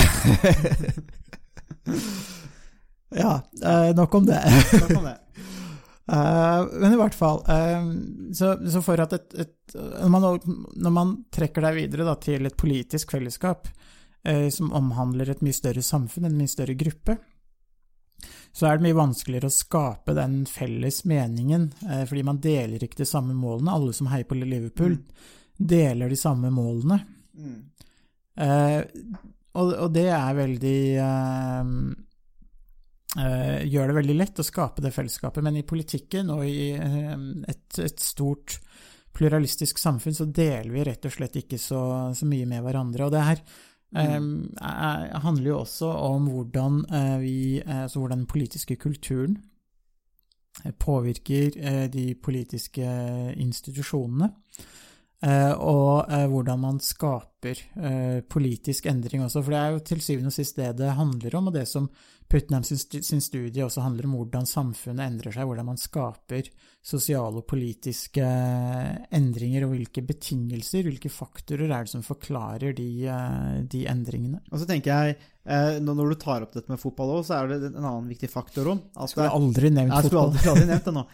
ja, eh, nok om det. Nok om det. Eh, men i hvert fall, uh, så, så for at et, et når, man, når man trekker deg videre da, til et politisk fellesskap uh, som omhandler et mye større samfunn, en mye større gruppe, så er det mye vanskeligere å skape den felles meningen, fordi man deler ikke de samme målene. Alle som heier på Liverpool, deler de samme målene. Mm. Og, og det er veldig Gjør det veldig lett å skape det fellesskapet, men i politikken og i eh, et, et stort pluralistisk samfunn så deler vi rett og slett ikke så, så mye med hverandre. Og det her eh, er, handler jo også om hvordan eh, vi eh, Altså hvordan den politiske kulturen eh, påvirker eh, de politiske institusjonene. Eh, og eh, hvordan man skaper eh, politisk endring også. For det er jo til syvende og sist det det handler om, og det som Putnam sin, sin studie også handler om hvordan samfunnet endrer seg, hvordan man skaper sosiale og politiske endringer, og hvilke betingelser, hvilke faktorer er det som forklarer de, de endringene. Og så tenker jeg, når du tar opp dette med fotball òg, så er det en annen viktig faktor òg. Skulle aldri nevnt fotball. Jeg skulle aldri, aldri nevnt det nå.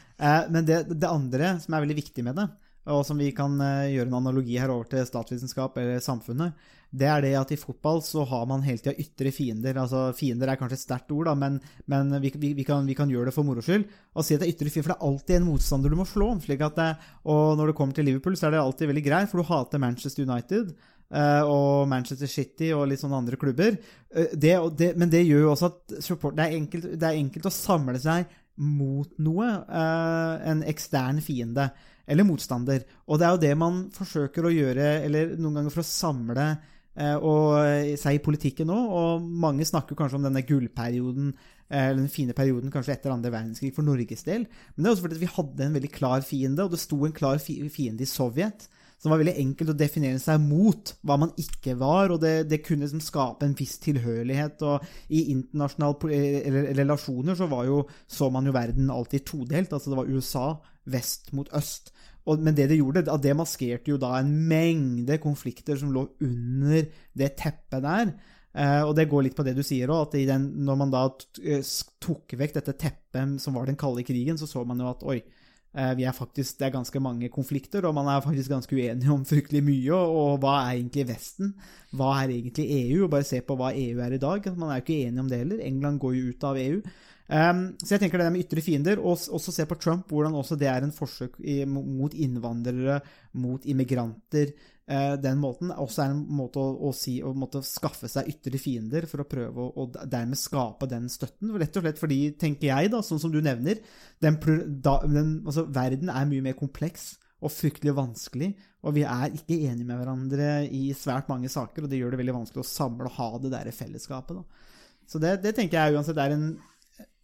Men det, det andre som er veldig viktig med det, og som vi kan eh, gjøre en analogi her over til statsvitenskap eller samfunnet, det er det at i fotball så har man hele tida ytre fiender. Altså Fiender er kanskje et sterkt ord, da, men, men vi, vi, vi, kan, vi kan gjøre det for moro skyld. Og si at det er ytre fiender, for det er alltid en motstander du må slå. slik at det, Og når det kommer til Liverpool, så er det alltid veldig greit, for du hater Manchester United. eh, og Manchester City og litt sånne andre klubber. Eh, det, det, men det gjør jo også at support, det, er enkelt, det er enkelt å samle seg mot noe. eh, en ekstern fiende eller motstander. Og det er jo det man forsøker å gjøre, eller noen ganger for å samle eh, og, seg i politikken nå. Og mange snakker kanskje om denne gullperioden, eh, eller den fine perioden kanskje etter andre verdenskrig for Norges del. Men det er også fordi vi hadde en veldig klar fiende, og det sto en klar fiende i Sovjet. Som var veldig enkelt å definere seg mot hva man ikke var, og det, det kunne liksom skape en viss tilhørighet. Og i internasjonale eller relasjoner så jo, så man jo verden alltid todelt. Altså det var USA vest mot øst. Og, men det det gjorde, det maskerte jo da en mengde konflikter som lå under det teppet der. Uh, og det går litt på det du sier òg, at den, når man da eh, tok vekk dette teppet som var den kalde krigen, så så man jo at oi, eh, vi er faktisk, det er ganske mange konflikter, og man er faktisk ganske uenige om fryktelig mye. Og, hva er egentlig Vesten? Hva er egentlig EU? Og bare se på hva EU er i dag. Man er jo ikke enig om det heller. England går jo ut av EU. Um, så jeg tenker det med ytre fiender, og også se på Trump, hvordan også det er en forsøk i, mot innvandrere, mot immigranter. Uh, den måten også er en måte å, å si å måtte skaffe seg ytre fiender for å prøve å dermed skape den støtten. Rett og slett fordi, tenker jeg, da, sånn som du nevner, den, da, den, altså, verden er mye mer kompleks og fryktelig vanskelig, og vi er ikke enige med hverandre i svært mange saker, og det gjør det veldig vanskelig å samle og ha det der fellesskapet. Da. Så det, det tenker jeg uansett er en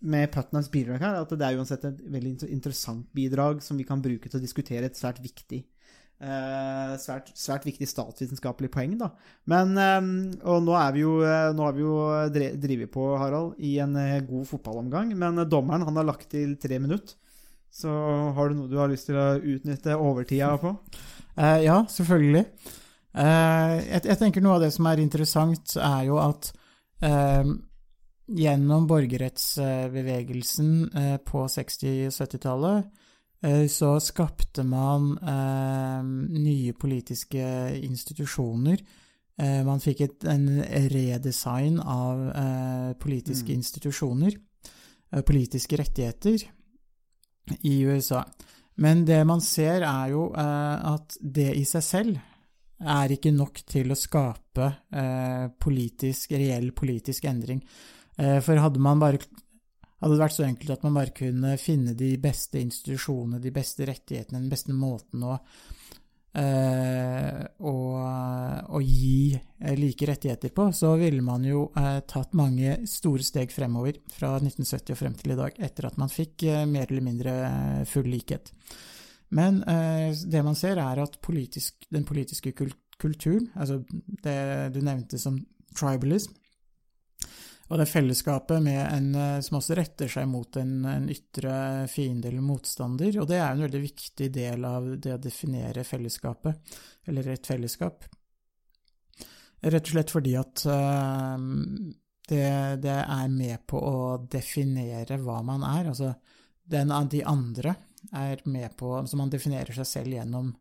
med Putnams bidrag her, at det er uansett et veldig interessant bidrag som vi kan bruke til å diskutere et svært viktig eh, svært, svært viktig statsvitenskapelig poeng, da. Men eh, Og nå er vi jo, eh, nå har vi jo dre- drevet på, Harald, i en eh, god fotballomgang, men eh, dommeren han har lagt til tre minutter. Så har du noe du har lyst til å utnytte overtida på? Eh, ja, selvfølgelig. Jeg, jeg tenker noe av det som er interessant, er jo at gjennom borgerrettsbevegelsen eh, på 60- og 70-tallet eh, så skapte man eh, nye politiske institusjoner. Eh, man fikk et, en redesign av politiske institusjoner, eh, politiske rettigheter, i USA. Men det man ser, er jo at det i seg selv er ikke nok til å skape eh, politisk, reell politisk endring. Eh, for hadde bare hadde det vært så enkelt at man bare kunne finne de beste institusjonene, de beste rettighetene, den beste måten å, eh, å, å gi eh, like rettigheter på, så ville man jo tatt mange store steg fremover fra 1970 og frem til i dag, etter at man fikk mer eller mindre full likhet. Men det man ser, er at politisk, den politiske kulturen, altså det du nevnte som tribalism, og det fellesskapet med en, eh, som også retter seg mot en, en ytre fiende eller motstander, og det er en veldig viktig del av det å definere fellesskapet, eller et fellesskap. Rett og slett fordi at eh, det, det er med på å definere hva man er. Altså, den, de andre er med på Så man definerer seg selv gjennom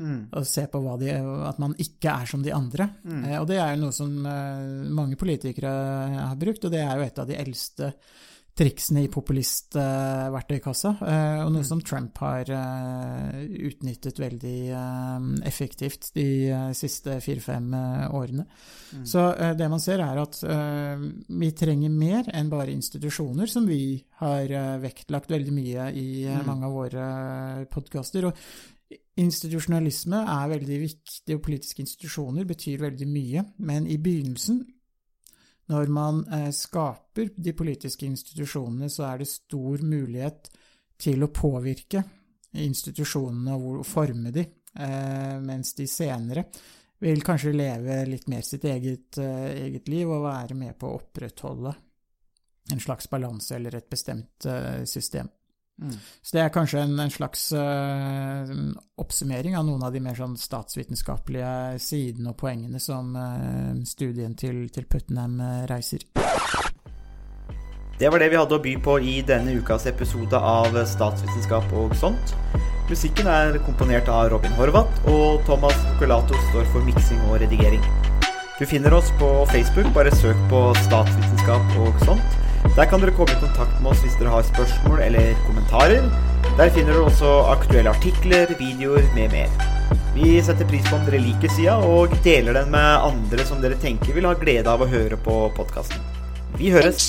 å se på de, at man ikke er som de andre. Eh, og det er jo noe som eh, mange politikere har brukt, og det er jo et av de eldste triksene i populistverktøykassa, eh, og noe som Trump har eh, utnyttet veldig eh, effektivt de eh, siste fire-fem årene. Så eh, det man ser, er at vi trenger mer enn bare institusjoner, som vi har vektlagt veldig mye i eh, mange av våre podkaster. Og institusjonalisme er veldig viktig, og politiske institusjoner betyr veldig mye, men i begynnelsen når man eh, skaper de politiske institusjonene, så er det stor mulighet til å påvirke institusjonene og forme de, eh, mens de senere vil kanskje leve litt mer sitt eget, eh, eget liv og være med på å opprettholde en slags balanse eller et bestemt eh, system. Så det er kanskje en, en slags uh, oppsummering av noen av de mer sånn statsvitenskapelige sidene og poengene som uh, studien til, til Putnam eh, reiser. Det var det vi hadde å by på i denne ukas episode av Statsvitenskap og sånt. Musikken er komponert av Robin Horvath, og Thomas Colato står for miksing og redigering. Du finner oss på Facebook, bare søk på statsvitenskap og sånt. Der kan dere komme i kontakt med oss hvis dere har spørsmål eller kommentarer. Der finner dere også aktuelle artikler, videoer med mer. Vi setter pris på om dere liker sida, og deler den med andre som dere tenker vil ha glede av å høre på podkasten. Vi høres!